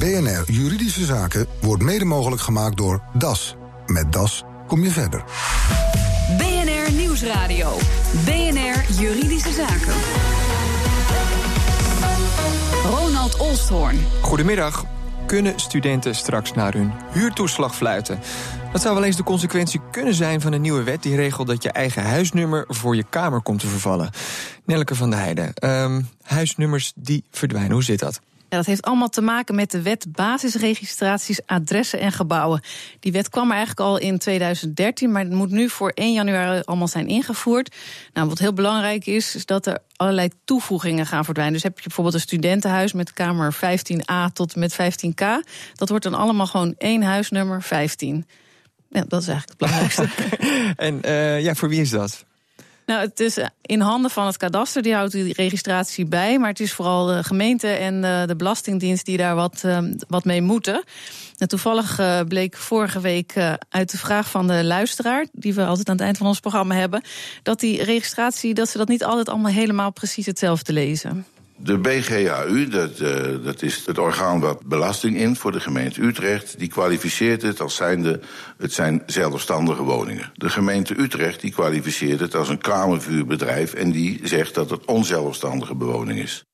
BNR Juridische Zaken wordt mede mogelijk gemaakt door DAS. Met DAS kom je verder. BNR Nieuwsradio. BNR Juridische Zaken. Ronald Olsthoorn. Goedemiddag. Kunnen studenten straks naar hun huurtoeslag fluiten? Dat zou wel eens de consequentie kunnen zijn van een nieuwe wet die regelt dat je eigen huisnummer voor je kamer komt te vervallen. Nelleke van der Heijden, um, huisnummers die verdwijnen, hoe zit dat? Ja, dat heeft allemaal te maken met de wet basisregistraties, adressen en gebouwen. Die wet kwam er eigenlijk al in 2013, maar het moet nu voor 1 januari allemaal zijn ingevoerd. Nou, wat heel belangrijk is, is dat er allerlei toevoegingen gaan verdwijnen. Dus heb je bijvoorbeeld een studentenhuis met kamer 15a tot met 15k. Dat wordt dan allemaal gewoon één huisnummer 15. Ja, dat is eigenlijk het belangrijkste. en uh, ja, voor wie is dat? Nou, het is in handen van het kadaster, die houdt die registratie bij. Maar het is vooral de gemeente en de Belastingdienst die daar wat, ehm, wat mee moeten. En toevallig eh, bleek vorige week eh, uit de vraag van de luisteraar, die we altijd aan het eind van ons programma hebben, dat die registratie, dat ze dat niet altijd allemaal helemaal precies hetzelfde lezen. De BGAU, dat, uh, dat is het orgaan wat belasting in voor de gemeente Utrecht, die kwalificeert het als zijnde, het zijn zelfstandige woningen. De gemeente Utrecht die kwalificeert het als een kamervuurbedrijf en die zegt dat het onzelfstandige bewoning is.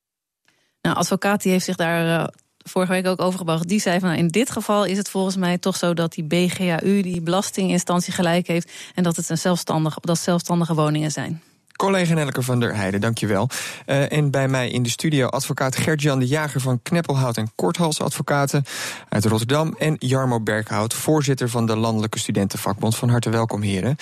Nou, advocaat die heeft zich daar uh, vorige week ook over gebracht. Die zei van nou, in dit geval is het volgens mij toch zo dat die BGAU, die belastinginstantie, gelijk heeft en dat het een zelfstandige, dat zelfstandige woningen zijn. Collega Nelke van der Heijden, dankjewel. Uh, en bij mij in de studio advocaat Gert-Jan de Jager van Kneppelhout en Korthals Advocaten uit Rotterdam. En Jarmo Berghout, voorzitter van de Landelijke Studentenvakbond. Van harte welkom, heren.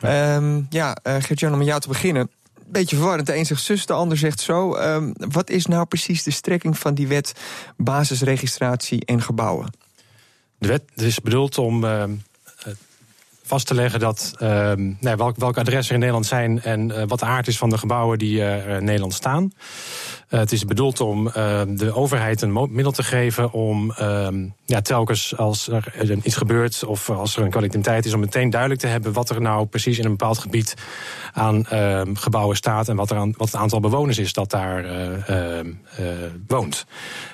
Ja, um, ja uh, Gert-Jan, om met jou te beginnen. Beetje verwarrend. De een zegt zus, de ander zegt zo. Um, wat is nou precies de strekking van die wet basisregistratie en gebouwen? De wet is bedoeld om. Uh, vast te leggen dat, uh, welk, welke adressen er in Nederland zijn en uh, wat de aard is van de gebouwen die uh, in Nederland staan. Uh, het is bedoeld om de overheid een middel te geven om ehm, ja, telkens als er iets gebeurt of als er een kwaliteit is, om meteen duidelijk te hebben wat er nou precies in een bepaald gebied aan ehm, gebouwen staat en wat, er aan, wat het aantal bewoners is dat daar woont.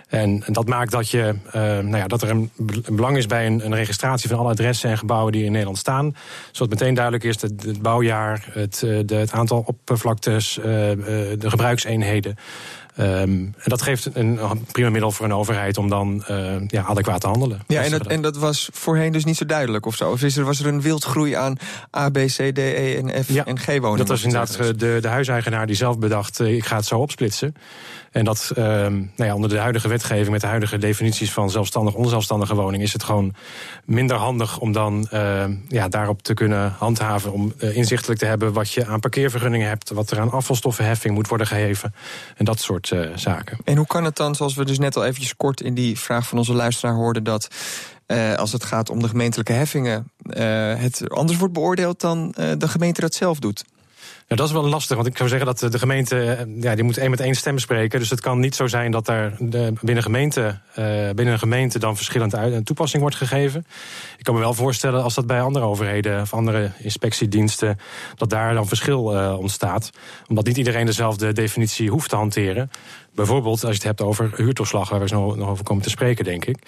En dat maakt dat, je, nou ja, dat er een belang is bij een, registratie van alle adressen en gebouwen die in Nederland staan. Zodat meteen duidelijk is dat het bouwjaar, het, de, het aantal oppervlaktes, uh, de gebruikseenheden. Um, en dat geeft een prima middel voor een overheid om dan uh, ja, adequaat te handelen. Ja, en dat, en dat was voorheen dus niet zo duidelijk of zo? Of is er, was er een wildgroei aan A, B, C, D, E en F en G woningen? Dat was inderdaad de, de huiseigenaar die zelf bedacht, ik ga het zo opsplitsen. En dat uh, nou ja, onder de huidige wetgeving, met de huidige definities van zelfstandig, onzelfstandige woning, is het gewoon minder handig om dan uh, ja, daarop te kunnen handhaven. Om inzichtelijk te hebben wat je aan parkeervergunningen hebt, wat er aan afvalstoffenheffing moet worden geheven. En dat soort zaken. En hoe kan het dan, zoals we dus net al eventjes kort in die vraag van onze luisteraar hoorden, dat. Uh, als het gaat om de gemeentelijke heffingen, uh, het anders wordt beoordeeld dan de gemeente dat zelf doet. Ja, dat is wel lastig, want ik zou zeggen dat de gemeente eh, ja, die moet één met één stem spreken. Dus het kan niet zo zijn dat de, binnen, gemeente, uh, binnen een gemeente dan verschillend uit, een toepassing wordt gegeven. Ik kan me wel voorstellen als dat bij andere overheden of andere inspectiediensten, dat daar dan verschil ontstaat. Omdat niet iedereen dezelfde definitie hoeft te hanteren. Bijvoorbeeld als je het hebt over huurtoeslag, waar we zo nog over komen te spreken, denk ik.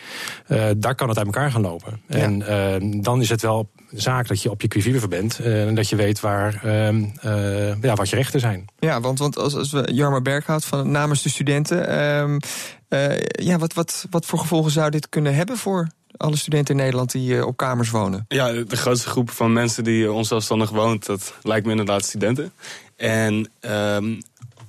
Uh, daar kan het uit elkaar gaan lopen. Ja. En uh, dan is het wel zaak dat je op je quivive bent. Uh, en dat je weet waar, ja, wat je rechten zijn. Ja, want, want als, als we Jarma Berghout van namens de studenten. Ehm, ja, wat, wat, wat voor gevolgen zou dit kunnen hebben voor alle studenten in Nederland die op kamers wonen? Ja, de grootste groep van mensen die onzelfstandig woont, dat lijkt me inderdaad studenten. En um,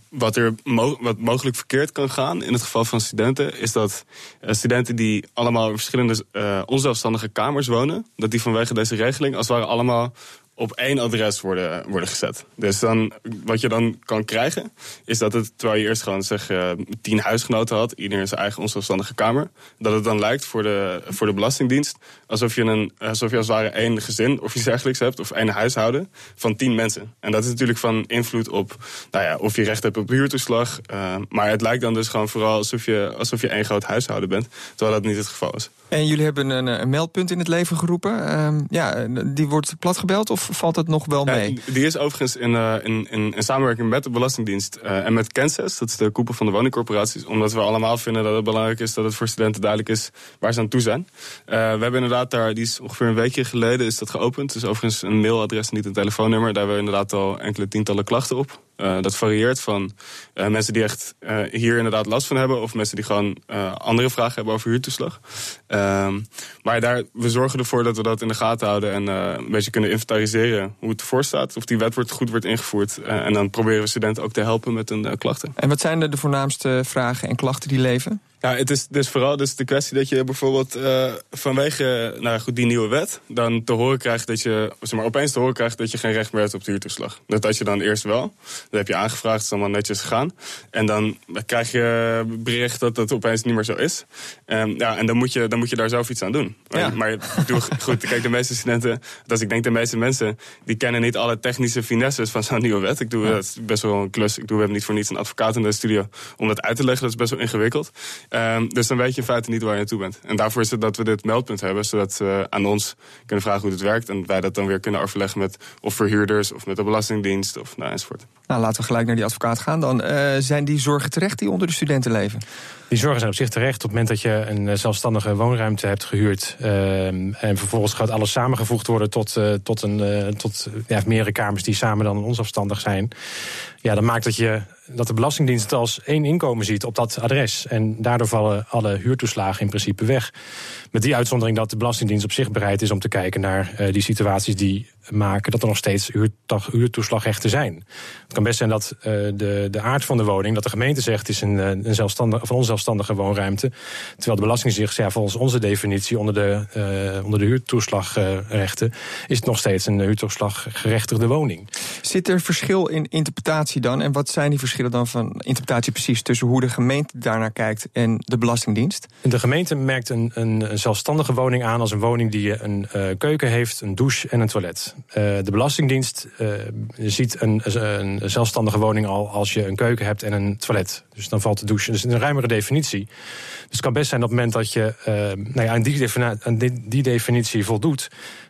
wat er wat mogelijk verkeerd kan gaan in het geval van studenten, is dat uh, studenten die allemaal in verschillende uh, onzelfstandige kamers wonen, dat die vanwege deze regeling als het ware allemaal op één adres worden, worden gezet. Dus dan, wat je dan kan krijgen, is dat het, terwijl je eerst gewoon zeg uh, tien huisgenoten had, iedereen zijn eigen onzelfstandige kamer, dat het dan lijkt voor de, voor de Belastingdienst alsof je, een, alsof je als het ware één gezin of iets dergelijks hebt, of één huishouden van tien mensen. En dat is natuurlijk van invloed op nou ja, of je recht hebt op huurtoeslag. Uh, maar het lijkt dan dus gewoon vooral alsof je, alsof je één groot huishouden bent, terwijl dat niet het geval is. En jullie hebben een, een meldpunt in het leven geroepen. Ehm, ja, die wordt platgebeld of valt het nog wel mee? Ja, die is overigens in, uh, in, in, in, samenwerking met de Belastingdienst uh, en met Kansas, dat is de koepel van de woningcorporaties, omdat we allemaal vinden dat het belangrijk is dat het voor studenten duidelijk is waar ze aan toe zijn. Uh, we hebben inderdaad daar, die is ongeveer een weekje geleden is dat geopend. Is overigens een mailadres, niet een telefoonnummer. Daar hebben we inderdaad al enkele tientallen klachten op. Uh, dat varieert van uh, mensen die echt uh, hier inderdaad last van hebben, of mensen die gewoon andere vragen hebben over huurtoeslag. Ehm, maar daar, we zorgen ervoor dat we dat in de gaten houden en een beetje kunnen inventariseren hoe het ervoor staat. Of die wet wordt, goed wordt ingevoerd. en dan proberen we studenten ook te helpen met hun klachten. En wat zijn de voornaamste vragen en klachten die leven? Ja, het is dus vooral dus de kwestie dat je bijvoorbeeld uh, vanwege nou goed, die nieuwe wet... dan te horen krijgt dat je, zeg maar, opeens te horen krijgt dat je geen recht meer hebt op de huurtoeslag. Dat had je dan eerst wel. Dat heb je aangevraagd, is allemaal netjes gegaan. En dan krijg je bericht dat dat opeens niet meer zo is. Um, ja, en dan moet, je, dan moet je daar zelf iets aan doen. Ja. Maar doe, goed, kijk, de meeste studenten, dat ik denk de meeste mensen... die kennen niet alle technische finesses van zo'n nieuwe wet. Ik doe ja. dat is best wel een klus. Ik doe, we hebben niet voor niets een advocaat in de studio om dat uit te leggen. Dat is best wel ingewikkeld. Um, dus dan weet je in feite niet waar je naartoe bent. En daarvoor is het dat we dit meldpunt hebben, zodat we aan ons kunnen vragen hoe het werkt. En wij dat dan weer kunnen overleggen met of verhuurders of met de Belastingdienst of nou, enzovoort. Nou, laten we gelijk naar die advocaat gaan. Dan uh, zijn die zorgen terecht die onder de studenten leven? Die zorgen zijn op zich terecht op het moment dat je een zelfstandige woonruimte hebt gehuurd. Uh, en vervolgens gaat alles samengevoegd worden tot, uh, tot, een, uh, tot ja, meerdere kamers die samen dan onzelfstandig zijn. Ja, dat maakt dat je dat de Belastingdienst het als één inkomen ziet op dat adres. En daardoor vallen alle huurtoeslagen in principe weg. Met die uitzondering dat de Belastingdienst op zich bereid is om te kijken naar uh, die situaties die maken dat er nog steeds huurtoeslagrechten zijn. Het kan best zijn dat uh, de, de aard van de woning, dat de gemeente zegt, het is een, een zelfstandige, of een onzelfstandige woonruimte. Terwijl de Belastingdienst zegt, ja, volgens onze definitie onder de, uh, onder de huurtoeslagrechten is het nog steeds een huurtoeslaggerechtigde woning. Zit er verschil in interpretatie dan? En wat zijn die verschillen dan van interpretatie precies tussen hoe de gemeente daarnaar kijkt en de Belastingdienst? De gemeente merkt een, een, een zelfstandige woning aan als een woning die een uh, keuken heeft, een douche en een toilet. Uh, de Belastingdienst uh, ziet een, een, zelfstandige woning al als je een keuken hebt en een toilet. Dus dan valt de douche. Dus een ruimere definitie. Dus het kan best zijn op het moment dat je nou ja, aan, die definitie voldoet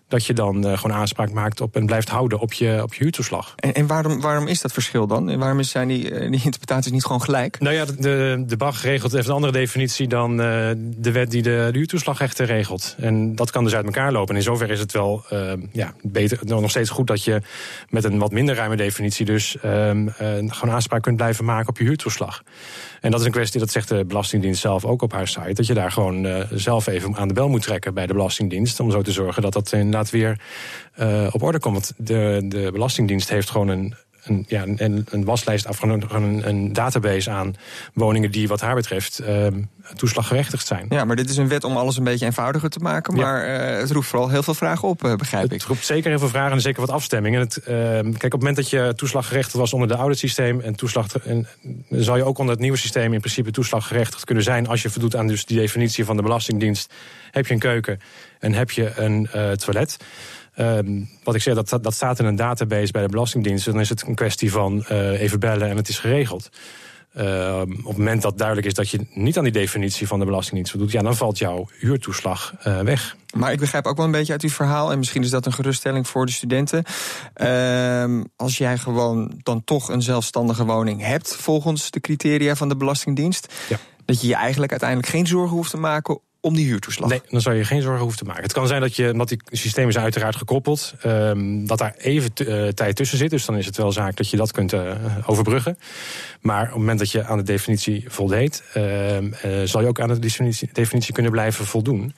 dat je dan uh, gewoon aanspraak maakt op en blijft houden op je, op je huurtoeslag. En, en waarom, waarom is dat verschil dan? En waarom zijn die, die interpretaties niet gewoon gelijk? Nou ja, de, de BAG regelt heeft een andere definitie dan uh, de wet die de, de huurtoeslagrechten regelt. En dat kan dus uit elkaar lopen. En in zoverre is het wel uh, ja, beter, nog steeds goed dat je met een wat minder ruime definitie dus gewoon aanspraak kunt blijven maken op je huurtoeslag. En dat is een kwestie, dat zegt de Belastingdienst zelf ook op haar site, dat je daar gewoon uh, zelf even aan de bel moet trekken bij de Belastingdienst. Om zo te zorgen dat dat inderdaad weer uh, op orde komt. Want de, de Belastingdienst heeft gewoon een een, ja, een, een waslijst afgenomen, een, een database aan woningen die wat haar betreft uh, toeslaggerechtigd zijn. Ja, maar dit is een wet om alles een beetje eenvoudiger te maken. Maar ja. uh, het roept vooral heel veel vragen op, uh, begrijp het ik. Het roept zeker heel veel vragen en zeker wat afstemmingen. Het, kijk, op het moment dat je toeslaggerechtigd was onder de oude systeem... en toeslag, en, zal je ook onder het nieuwe systeem in principe toeslaggerechtigd kunnen zijn... als je voldoet aan dus die definitie van de Belastingdienst. Heb je een keuken en heb je een toilet... Um, wat ik zeg, dat, dat staat in een database bij de Belastingdienst. Dan is het een kwestie van uh, even bellen en het is geregeld. Uh, op het moment dat duidelijk is dat je niet aan die definitie van de Belastingdienst voldoet, ja, dan valt jouw huurtoeslag uh, weg. Maar ik begrijp ook wel een beetje uit uw verhaal, en misschien is dat een geruststelling voor de studenten. Uh, als jij gewoon dan toch een zelfstandige woning hebt, volgens de criteria van de Belastingdienst, ja. dat je je eigenlijk uiteindelijk geen zorgen hoeft te maken om die huurtoeslag. Nee, dan zou je geen zorgen hoeven te maken. Het kan zijn dat je, omdat die systemen zijn uiteraard gekoppeld, um, dat daar even uh, tijd tussen zit. Dus dan is het wel zaak dat je dat kunt uh, overbruggen. Maar op het moment dat je aan de definitie voldeed, uh, zal je ook aan de definitie, definitie kunnen blijven voldoen.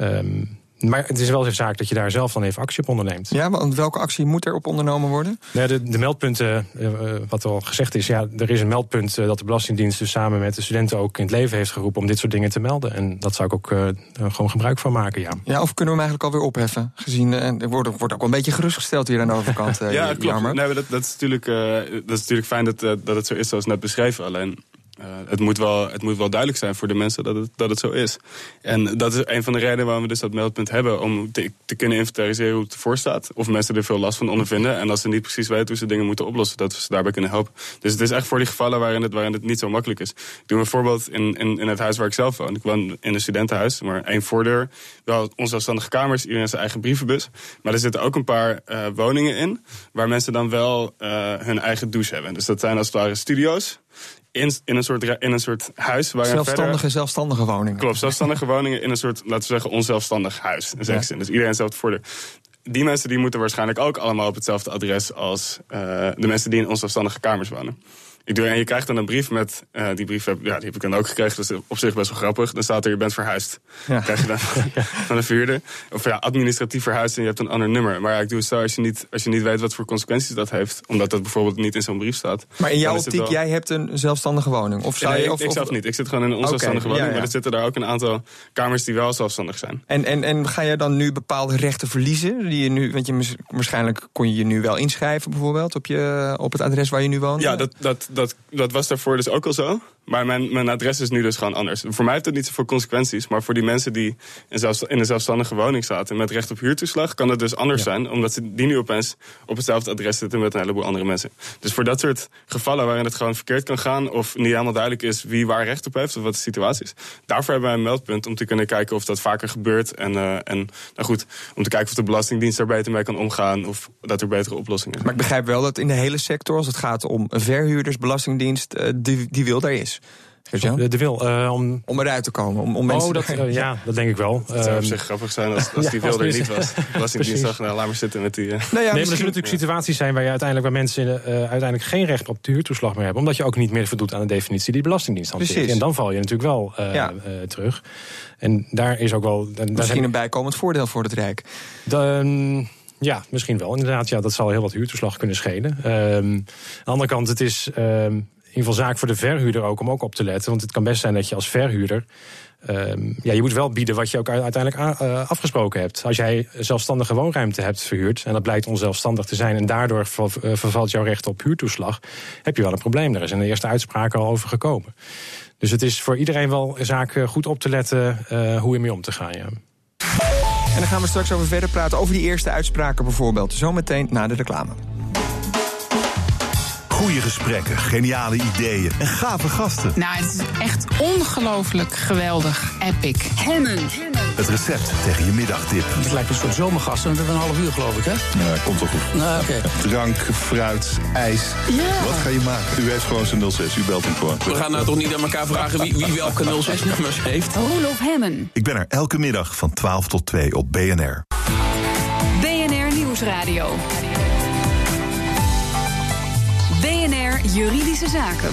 Um, maar het is wel een zaak dat je daar zelf dan even actie op onderneemt. Ja, want welke actie moet er op ondernomen worden? Ja, de, de meldpunten, uh, wat al gezegd is, ja, er is een meldpunt uh, dat de Belastingdienst dus samen met de studenten ook in het leven heeft geroepen om dit soort dingen te melden. En dat zou ik ook uh, gewoon gebruik van maken, ja. Ja, of kunnen we hem eigenlijk alweer opheffen? Gezien, er wordt, wordt ook wel een beetje gerustgesteld hier aan de overkant. ja, klopt. Nee, dat, dat, is natuurlijk, dat is natuurlijk fijn dat, dat het zo is zoals net beschreven. Alleen uh, het, moet wel, het moet wel duidelijk zijn voor de mensen dat het, dat het zo is. En dat is een van de redenen waarom we dus dat meldpunt hebben. Om te, kunnen inventariseren hoe het ervoor staat. Of mensen er veel last van ondervinden. En als ze niet precies weten hoe ze dingen moeten oplossen, dat we ze daarbij kunnen helpen. Dus het is echt voor die gevallen waarin het, waarin het niet zo makkelijk is. Ik doe een voorbeeld in, in, het huis waar ik zelf woon. Ik woon in een studentenhuis, maar één voordeur. Wel onzelfstandige kamers, iedereen zijn eigen brievenbus. Maar er zitten ook een paar uh, woningen in. Waar mensen dan wel uh, hun eigen douche hebben. Dus dat zijn als het ware studio's in, in, een soort, in een soort huis. Waar zelfstandige, verder, zelfstandige woningen. Klopt, zelfstandige woningen in een soort, laten we zeggen, onzelfstandig huis. In ja. Dus iedereen zelf voordeur. Die mensen die moeten waarschijnlijk ook allemaal op hetzelfde adres als uh, de mensen die in onzelfstandige kamers wonen. Ik doe, en je krijgt dan een brief met. Uh, die brief heb, ja, die heb ik dan ook gekregen. Dus op zich best wel grappig. Dan staat er: je bent verhuisd. Ja. krijg je dan van de verhuurder. Of ja, administratief verhuisd en je hebt een ander nummer. Maar ja, ik doe het zo als je niet, als je niet weet wat voor consequenties dat heeft. Omdat dat bijvoorbeeld niet in zo'n brief staat. Maar in jouw optiek, wel... jij hebt een zelfstandige woning? Of zou nee, je, of, ik, zelf niet. Ik zit gewoon in een onzelfstandige okay, woning. Maar er zitten daar ook een aantal kamers die wel zelfstandig zijn. En, en, en ga je dan nu bepaalde rechten verliezen? Die je nu, want je, waarschijnlijk kon je je nu wel inschrijven, bijvoorbeeld, op, je, op het adres waar je nu woont? Ja, dat, dat, dat, dat was daarvoor dus ook al zo. Maar mijn, mijn adres is nu dus gewoon anders. Voor mij heeft het niet zoveel consequenties. Maar voor die mensen die in, zelfs, in een zelfstandige woning zaten met recht op huurtoeslag, kan het dus anders ja. zijn. Omdat ze die nu opeens op hetzelfde adres zitten met een heleboel andere mensen. Dus voor dat soort gevallen waarin het gewoon verkeerd kan gaan. of niet helemaal duidelijk is wie waar recht op heeft of wat de situatie is. Daarvoor hebben wij een meldpunt om te kunnen kijken of dat vaker gebeurt. En, uh, en nou goed, om te kijken of de Belastingdienst daar beter mee kan omgaan. of dat er betere oplossingen zijn. Maar ik begrijp wel dat in de hele sector, als het gaat om verhuurders, Belastingdienst, uh, die, die wil daar is. De, de wil uh, om... om eruit te komen. Om, om mensen oh, dat, uh, ja, dat denk ik wel. Het zou op zich grappig zijn als, als die wil er niet was. Belastingdienst nou, laat maar zitten met die... Uh... Nou ja, nee, maar er zullen natuurlijk situaties zijn waar je uiteindelijk waar mensen uiteindelijk geen recht op de huurtoeslag meer hebben. Omdat je ook niet meer voldoet aan de definitie die de Belastingdienst hanteert. Precies. En dan val je natuurlijk wel ja. terug. En daar is ook wel... Daar Misschien een bijkomend voordeel voor het Rijk. Dan, ja, misschien wel. Inderdaad, ja, dat zal heel wat huurtoeslag kunnen schelen. Um, aan de andere kant, het is... Um, in ieder geval zaak voor de verhuurder ook om ook op te letten. Want het kan best zijn dat je als verhuurder. Um, ja, je moet wel bieden wat je ook uiteindelijk uh, afgesproken hebt. Als jij zelfstandige woonruimte hebt verhuurd. en dat blijkt onzelfstandig te zijn. en daardoor vervalt jouw recht op huurtoeslag. heb je wel een probleem. Daar is in de eerste uitspraken al over gekomen. Dus het is voor iedereen wel een zaak goed op te letten. Hoe je mee om te gaan. Ja. En dan gaan we straks over verder praten. over die eerste uitspraken bijvoorbeeld. Zometeen na de reclame. Goede gesprekken, geniale ideeën en gave gasten. Nou, het is echt ongelooflijk geweldig. Epic. Hemmen. Het recept tegen je middagdip. Het lijkt een soort zomergast. We hebben een half uur, geloof ik, hè? Ja, komt wel goed. Nou, oké. Okay. Drank, fruit, ijs. Ja. Wat ga je maken? U heeft gewoon zijn 06. U belt hem gewoon. We gaan nou toch niet aan elkaar vragen wie, wie welke 06-nummers heeft? Roelof Hemmen. Ik ben er elke middag van 12 tot 2 op BNR. BNR Nieuwsradio. BNR Juridische Zaken.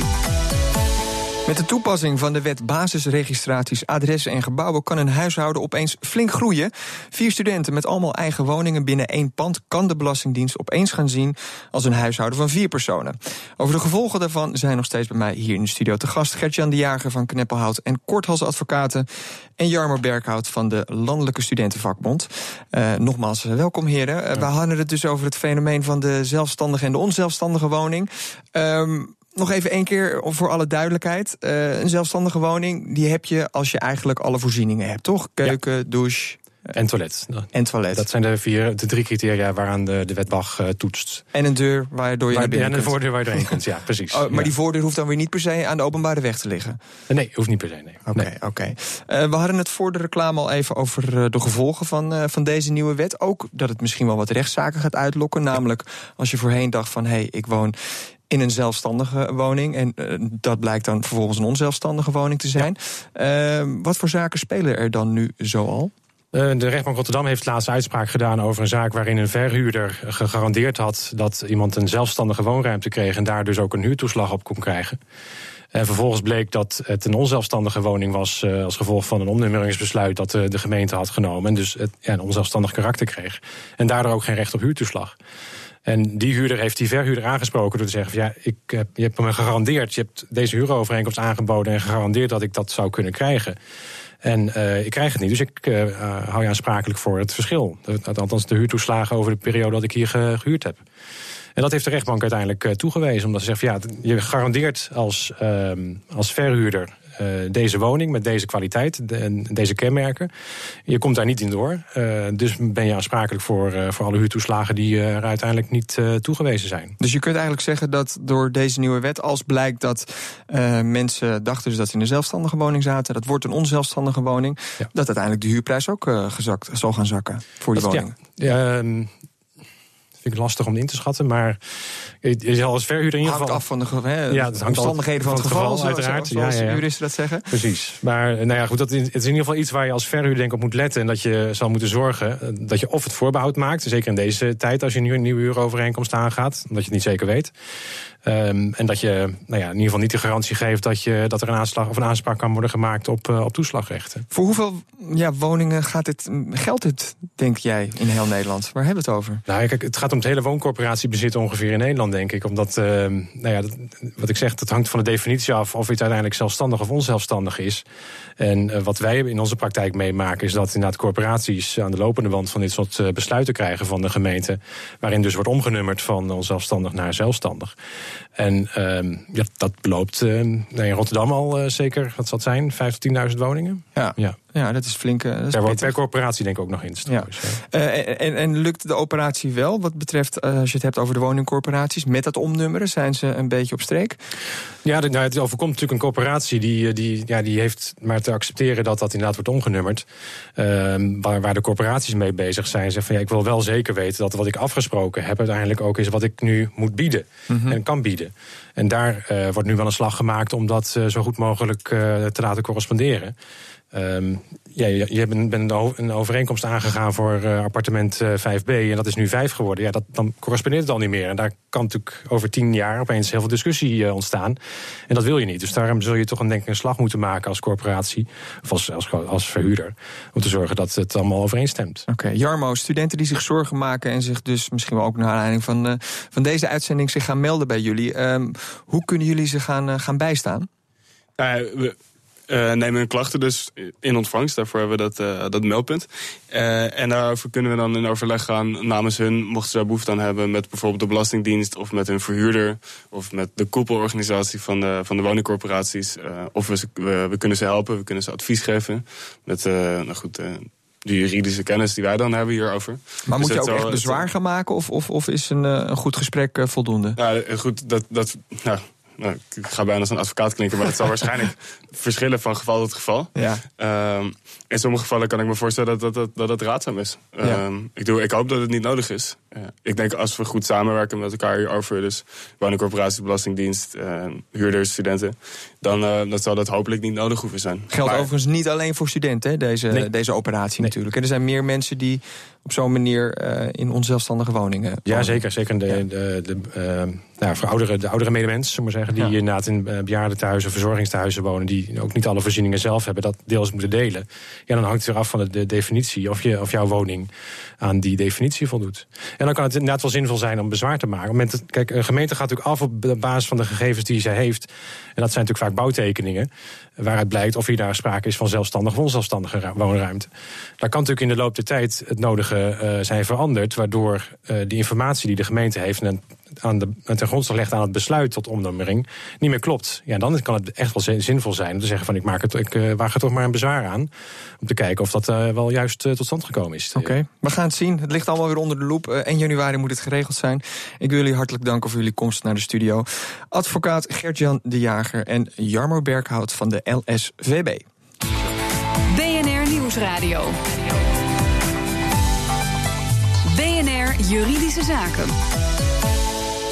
Met de toepassing van de wet basisregistraties, adressen en gebouwen kan een huishouden opeens flink groeien. Vier studenten met allemaal eigen woningen binnen één pand kan de Belastingdienst opeens gaan zien als een huishouden van vier personen. Over de gevolgen daarvan zijn nog steeds bij mij hier in de studio te gast Gertjan de Jager van Kneppelhout en Korthals Advocaten en Jarmo Berghout van de Landelijke Studentenvakbond. Uh, nogmaals, welkom heren. Uh, we hadden het dus over het fenomeen van de zelfstandige en de onzelfstandige woning. Um, nog even één keer voor alle duidelijkheid. Uh, een zelfstandige woning, die heb je als je eigenlijk alle voorzieningen hebt, toch? Keuken, ja. douche. En toilet. En toilet. Dat zijn de, vier, de drie criteria waaraan de, de wetbag uh, toetst. En een deur waardoor je waar, naar binnen En een voordeur waar je doorheen kunt, ja, precies. Oh, maar ja. die voordeur hoeft dan weer niet per se aan de openbare weg te liggen? Nee, hoeft niet per se, nee. Oké, okay, oké. Okay. Uh, we hadden het voor de reclame al even over de gevolgen van, uh, van deze nieuwe wet. Ook dat het misschien wel wat rechtszaken gaat uitlokken. Namelijk als je voorheen dacht van, hé, hey, ik woon in een zelfstandige woning. En uh, dat blijkt dan vervolgens een onzelfstandige woning te zijn. Uh, wat voor zaken spelen er dan nu zoal? Uh, de rechtbank Rotterdam heeft laatst uitspraak gedaan over een zaak waarin een verhuurder gegarandeerd had dat iemand een zelfstandige woonruimte kreeg en daar dus ook een huurtoeslag op kon krijgen. En vervolgens bleek dat het een onzelfstandige woning was als gevolg van een omnummeringsbesluit dat de, gemeente had genomen. En dus het, een onzelfstandig karakter kreeg. En daardoor ook geen recht op huurtoeslag. En die huurder heeft die verhuurder aangesproken door te zeggen: van, ja, ik heb, je hebt me gegarandeerd, je hebt deze huurovereenkomst aangeboden en gegarandeerd dat ik dat zou kunnen krijgen. En uh, ik krijg het niet, dus ik uh, hou je aansprakelijk voor het verschil. Althans, de huurtoeslagen over de periode dat ik hier gehuurd heb. En dat heeft de rechtbank uiteindelijk uh, toegewezen. Omdat ze zegt, van, ja, je garandeert als, ehm, als verhuurder deze woning met deze kwaliteit en deze kenmerken. Je komt daar niet in door. Uh, dus ben je aansprakelijk voor, uh, voor alle huurtoeslagen die er uiteindelijk niet toegewezen zijn. Dus je kunt eigenlijk zeggen dat door deze nieuwe wet, als blijkt dat mensen dachten dus dat ze in een zelfstandige woning zaten, dat wordt een onzelfstandige woning, ja. dat uiteindelijk de huurprijs ook gezakt zal gaan zakken voor die dat, woning. Ja, ehm, lastig om in te schatten. Maar je zal als verhuurder in ieder geval... af van de he, ja, het omstandigheden van het, geval, geval uiteraard. Zoals, zoals ja, ja. juristen dat zeggen. Precies. Maar nou ja, goed, dat is, het is in ieder geval iets waar je als verhuurder denk op moet letten. En dat je zal moeten zorgen dat je of het voorbehoud maakt. Zeker in deze tijd als je nu een nieuwe huurovereenkomst aangaat. Omdat je het niet zeker weet. Um, en dat je nou ja, in ieder geval niet de garantie geeft dat, je, dat er een aanslag of een aanspraak kan worden gemaakt op, uh, op toeslagrechten. Voor hoeveel ja, woningen gaat dit, geldt dit, denk jij, in heel Nederland? Waar hebben we het over? Nou, kijk, het gaat om het hele wooncorporatiebezit ongeveer in Nederland, denk ik. Omdat, uh, nou ja, dat, wat ik zeg, dat hangt van de definitie af of iets uiteindelijk zelfstandig of onzelfstandig is. En uh, wat wij in onze praktijk meemaken, is dat inderdaad corporaties aan de lopende wand van dit soort uh, besluiten krijgen van de gemeente. Waarin dus wordt omgenummerd van onzelfstandig naar zelfstandig. En uh, ja, dat beloopt uh, in Rotterdam al zeker, wat zal het zijn, 5 tot 10.000 woningen? Ja. ja. Ja, dat is flinke. Dat is per, per, corporatie denk ik ook nog in. Ja. Uh, en, en, lukt de operatie wel wat betreft, uh, als je het hebt over de woningcorporaties, met dat omnummeren? Zijn ze een beetje op streek? Ja, nou, het overkomt natuurlijk een corporatie die, die, ja, die heeft maar te accepteren dat dat inderdaad wordt omgenummerd. Uh, waar, waar de corporaties mee bezig zijn. Zeggen van ja, ik wil wel zeker weten dat wat ik afgesproken heb uiteindelijk ook is wat ik nu moet bieden mm -hmm. en kan bieden. En daar wordt nu wel een slag gemaakt om dat zo goed mogelijk te laten corresponderen. Um, ja, je bent een overeenkomst aangegaan voor uh, appartement uh, 5B en dat is nu 5 geworden. Ja, dat, dan correspondeert het al niet meer. En daar kan natuurlijk over tien jaar opeens heel veel discussie uh, ontstaan. En dat wil je niet. Dus daarom zul je toch een, denk ik, een slag moeten maken als corporatie of als, als, als verhuurder. Om te zorgen dat het allemaal overeenstemt. Oké, okay. Jarmo, studenten die zich zorgen maken en zich dus misschien wel ook naar aanleiding van, uh, van deze uitzending zich gaan melden bij jullie. Um, hoe kunnen jullie ze gaan, gaan bijstaan? we, uh, nemen hun klachten dus in ontvangst. Daarvoor hebben we dat, uh, dat meldpunt. Uh, en daarover kunnen we dan in overleg gaan namens hun, mochten ze daar behoefte aan hebben, met bijvoorbeeld de Belastingdienst of met hun verhuurder of met de koepelorganisatie van de, van de woningcorporaties. of we, we, we, kunnen ze helpen, we kunnen ze advies geven. Met, nou goed, de juridische kennis die wij dan hebben hierover. Maar dus moet je ook echt bezwaar gaan maken of, of, of is een, een goed gesprek voldoende? Ja, goed, dat, dat, nou, nou, ik ga bijna als een advocaat klinken, maar het zal waarschijnlijk verschillen van geval tot geval. Ja. Um, in sommige gevallen kan ik me voorstellen dat dat, dat, dat raadzaam is. Ja. Um, ik, doe, ik hoop dat het niet nodig is. Ik denk als we goed samenwerken met elkaar hierover, dus woningcorporatie, belastingdienst, uh, huurders, studenten, dan, uh, dan zal dat hopelijk niet nodig hoeven zijn. Geldt maar, overigens niet alleen voor studenten, deze, nee. deze operatie nee. natuurlijk. Er zijn meer mensen die op zo'n manier in onzelfstandige woningen. Ja, zeker. Zeker de, ja. de, de, de nou, voor oudere, de oudere medemens, maar zeggen, die ja. inderdaad in bejaardentehuizen, verzorgingstehuizen wonen, die ook niet alle voorzieningen zelf hebben, dat deels moeten delen. Ja, dan hangt het eraf van de, de, definitie of, je, of jouw woning aan die definitie voldoet. En dan kan het inderdaad wel zinvol zijn om bezwaar te maken. Moment, kijk, een gemeente gaat natuurlijk af op de basis van de gegevens die zij heeft. En dat zijn natuurlijk vaak bouwtekeningen, waaruit blijkt of hier daar sprake is van zelfstandig of onzelfstandige woonruimte. Daar kan natuurlijk in de loop der tijd het nodige uh, zijn veranderd, waardoor uh, die informatie die de gemeente heeft aan de, ten grondslag legt aan het besluit tot omnummering niet meer klopt. Ja, dan kan het echt wel zinvol zijn om te zeggen van ik, maak het, ik uh, waag er toch maar een bezwaar aan. Om te kijken of dat uh, wel juist uh, tot stand gekomen is. Oké, okay. we gaan het zien. Het ligt allemaal weer onder de loep. 1 januari moet het geregeld zijn. Ik wil jullie hartelijk danken voor jullie komst naar de studio. Advocaat Gert-Jan de Jager en Jarmo Berghout van de LSVB. BNR Nieuwsradio. BNR Juridische Zaken.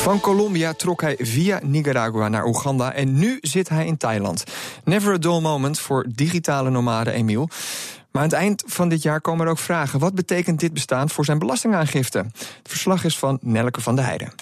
Van Colombia trok hij via Nicaragua naar Oeganda en nu zit hij in Thailand. Never a dull moment voor digitale nomade Emiel. Maar aan het eind van dit jaar komen er ook vragen. Wat betekent dit bestaan voor zijn belastingaangifte? Het verslag is van Nelke van der Heijden.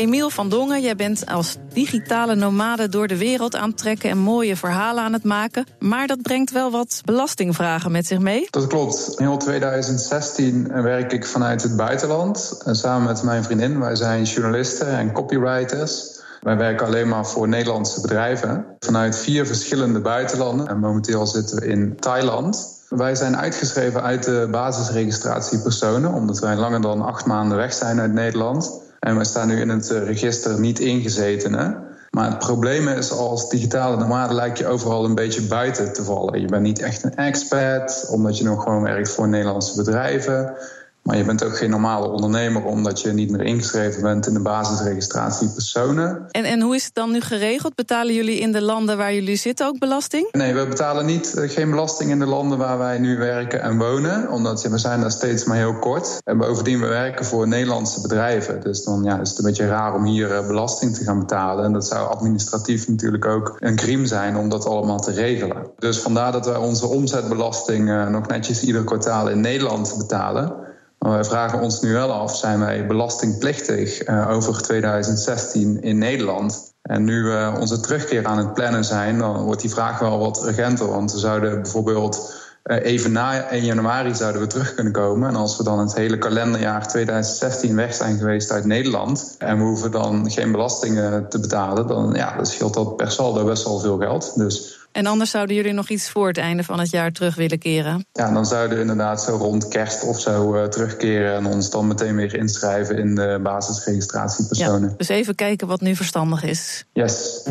Emiel van Dongen, jij bent als digitale nomade door de wereld aan het trekken en mooie verhalen aan het maken. Maar dat brengt wel wat belastingvragen met zich mee. Dat klopt. In heel 2016 werk ik vanuit het buitenland. Samen met mijn vriendin. Wij zijn journalisten en copywriters. Wij werken alleen maar voor Nederlandse bedrijven. Vanuit vier verschillende buitenlanden. En momenteel zitten we in Thailand. Wij zijn uitgeschreven uit de basisregistratie personen, omdat wij langer dan acht maanden weg zijn uit Nederland. En wij staan nu in het eh, register niet ingezetenen. Maar het probleem is, als digitale nomade lijkt je overal een beetje buiten te vallen. Je bent niet echt een expert, omdat je nog gewoon werkt voor Nederlandse bedrijven. Maar je bent ook geen normale ondernemer omdat je niet meer ingeschreven bent in de basisregistratie personen. En, en hoe is het dan nu geregeld? Betalen jullie in de landen waar jullie zitten ook belasting? Nee, we betalen niet, eh, geen belasting in de landen waar wij nu werken en wonen. Omdat we zijn daar steeds maar heel kort. En bovendien, we werken voor Nederlandse bedrijven. Dus dan ja, is het een beetje raar om hier eh, belasting te gaan betalen. En dat zou administratief natuurlijk ook een crime zijn om dat allemaal te regelen. Dus vandaar dat wij onze omzetbelasting uh, nog netjes ieder kwartaal in Nederland betalen. Maar wij vragen ons nu wel af, zijn wij belastingplichtig uh, over 2016 in Nederland? En nu we onze terugkeer aan het plannen zijn, dan wordt die vraag wel wat urgenter. Want we zouden bijvoorbeeld uh, even na 1 januari zouden we terug kunnen komen. En als we dan het hele kalenderjaar 2016 weg zijn geweest uit Nederland... en we hoeven dan geen belastingen te betalen... dan ja, dan scheelt dat per saldo best wel veel geld. Dus en anders zouden jullie nog iets voor het einde van het jaar terug willen keren? Ja, dan zouden we inderdaad zo rond kerst of zo uh, terugkeren en ons dan meteen weer inschrijven in de basisregistratiepersonen. Ja, dus even kijken wat nu verstandig is. Yes.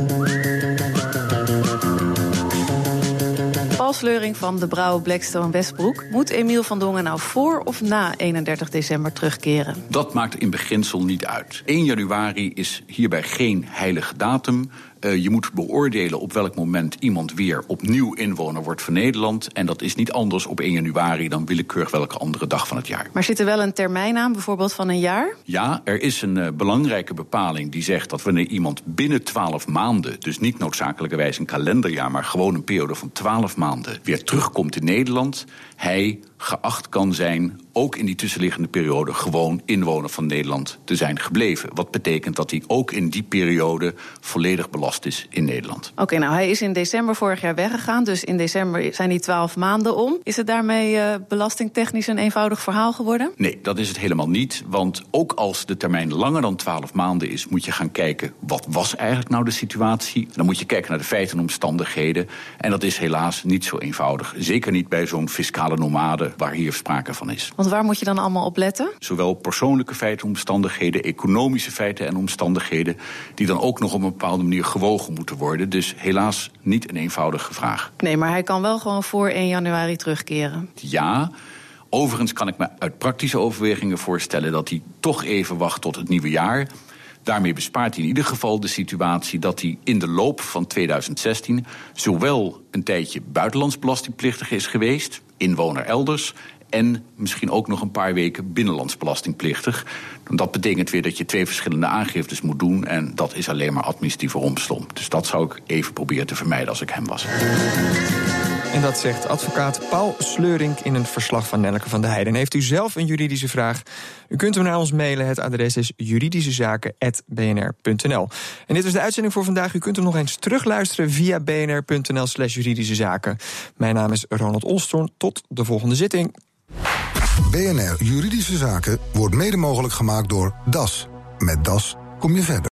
Paul Sleuring van de Brouwer Blackstone Westbroek. Moet Emiel van Dongen nou voor of na 31 december terugkeren? Dat maakt in beginsel niet uit. 1 januari is hierbij geen heilige datum. Uh, je moet beoordelen op welk moment iemand weer opnieuw inwoner wordt van Nederland. En dat is niet anders op 1 januari dan willekeurig welke andere dag van het jaar. Maar zit er wel een termijn aan, bijvoorbeeld van een jaar? Ja, er is een uh, belangrijke bepaling die zegt dat wanneer iemand binnen 12 maanden, dus niet noodzakelijkerwijs een kalenderjaar, maar gewoon een periode van 12 maanden, weer terugkomt in Nederland, hij geacht kan zijn, ook in die tussenliggende periode, gewoon inwoner van Nederland te zijn gebleven. Wat betekent dat hij ook in die periode volledig belast is in Nederland. Oké, okay, nou hij is in december vorig jaar weggegaan, dus in december zijn die twaalf maanden om. Is het daarmee uh, belastingtechnisch een eenvoudig verhaal geworden? Nee, dat is het helemaal niet. Want ook als de termijn langer dan twaalf maanden is, moet je gaan kijken wat was eigenlijk nou de situatie. Dan moet je kijken naar de feiten en omstandigheden. En dat is helaas niet zo eenvoudig. Zeker niet bij zo'n fiscale nomade waar hier sprake van is. Want waar moet je dan allemaal op letten? Zowel persoonlijke feiten en omstandigheden, economische feiten en omstandigheden, die dan ook nog op een bepaalde manier gewogen moeten worden. Dus helaas niet een eenvoudige vraag. Nee, maar hij kan wel gewoon voor 1 januari terugkeren. Ja. Overigens kan ik me uit praktische overwegingen voorstellen dat hij toch even wacht tot het nieuwe jaar. Daarmee bespaart hij in ieder geval de situatie dat hij in de loop van 2016 zowel een tijdje buitenlands belastingplichtig is geweest, inwoner elders, en misschien ook nog een paar weken binnenlands belastingplichtig. Dat betekent weer dat je twee verschillende aangiftes moet doen. En dat is alleen maar administratieve romslomp. Dus dat zou ik even proberen te vermijden als ik hem was. En dat zegt advocaat Paul Sleurink in een verslag van Nelleke van der Heijden. Heeft u zelf een juridische vraag? U kunt hem naar ons mailen. Het adres is juridischezaken.bnr.nl. En dit was de uitzending voor vandaag. U kunt hem nog eens terugluisteren via bnr.nl slash juridische zaken. Mijn naam is Ronald Olstorn. Tot de volgende zitting. BNR Juridische Zaken wordt mede mogelijk gemaakt door DAS. Met DAS kom je verder.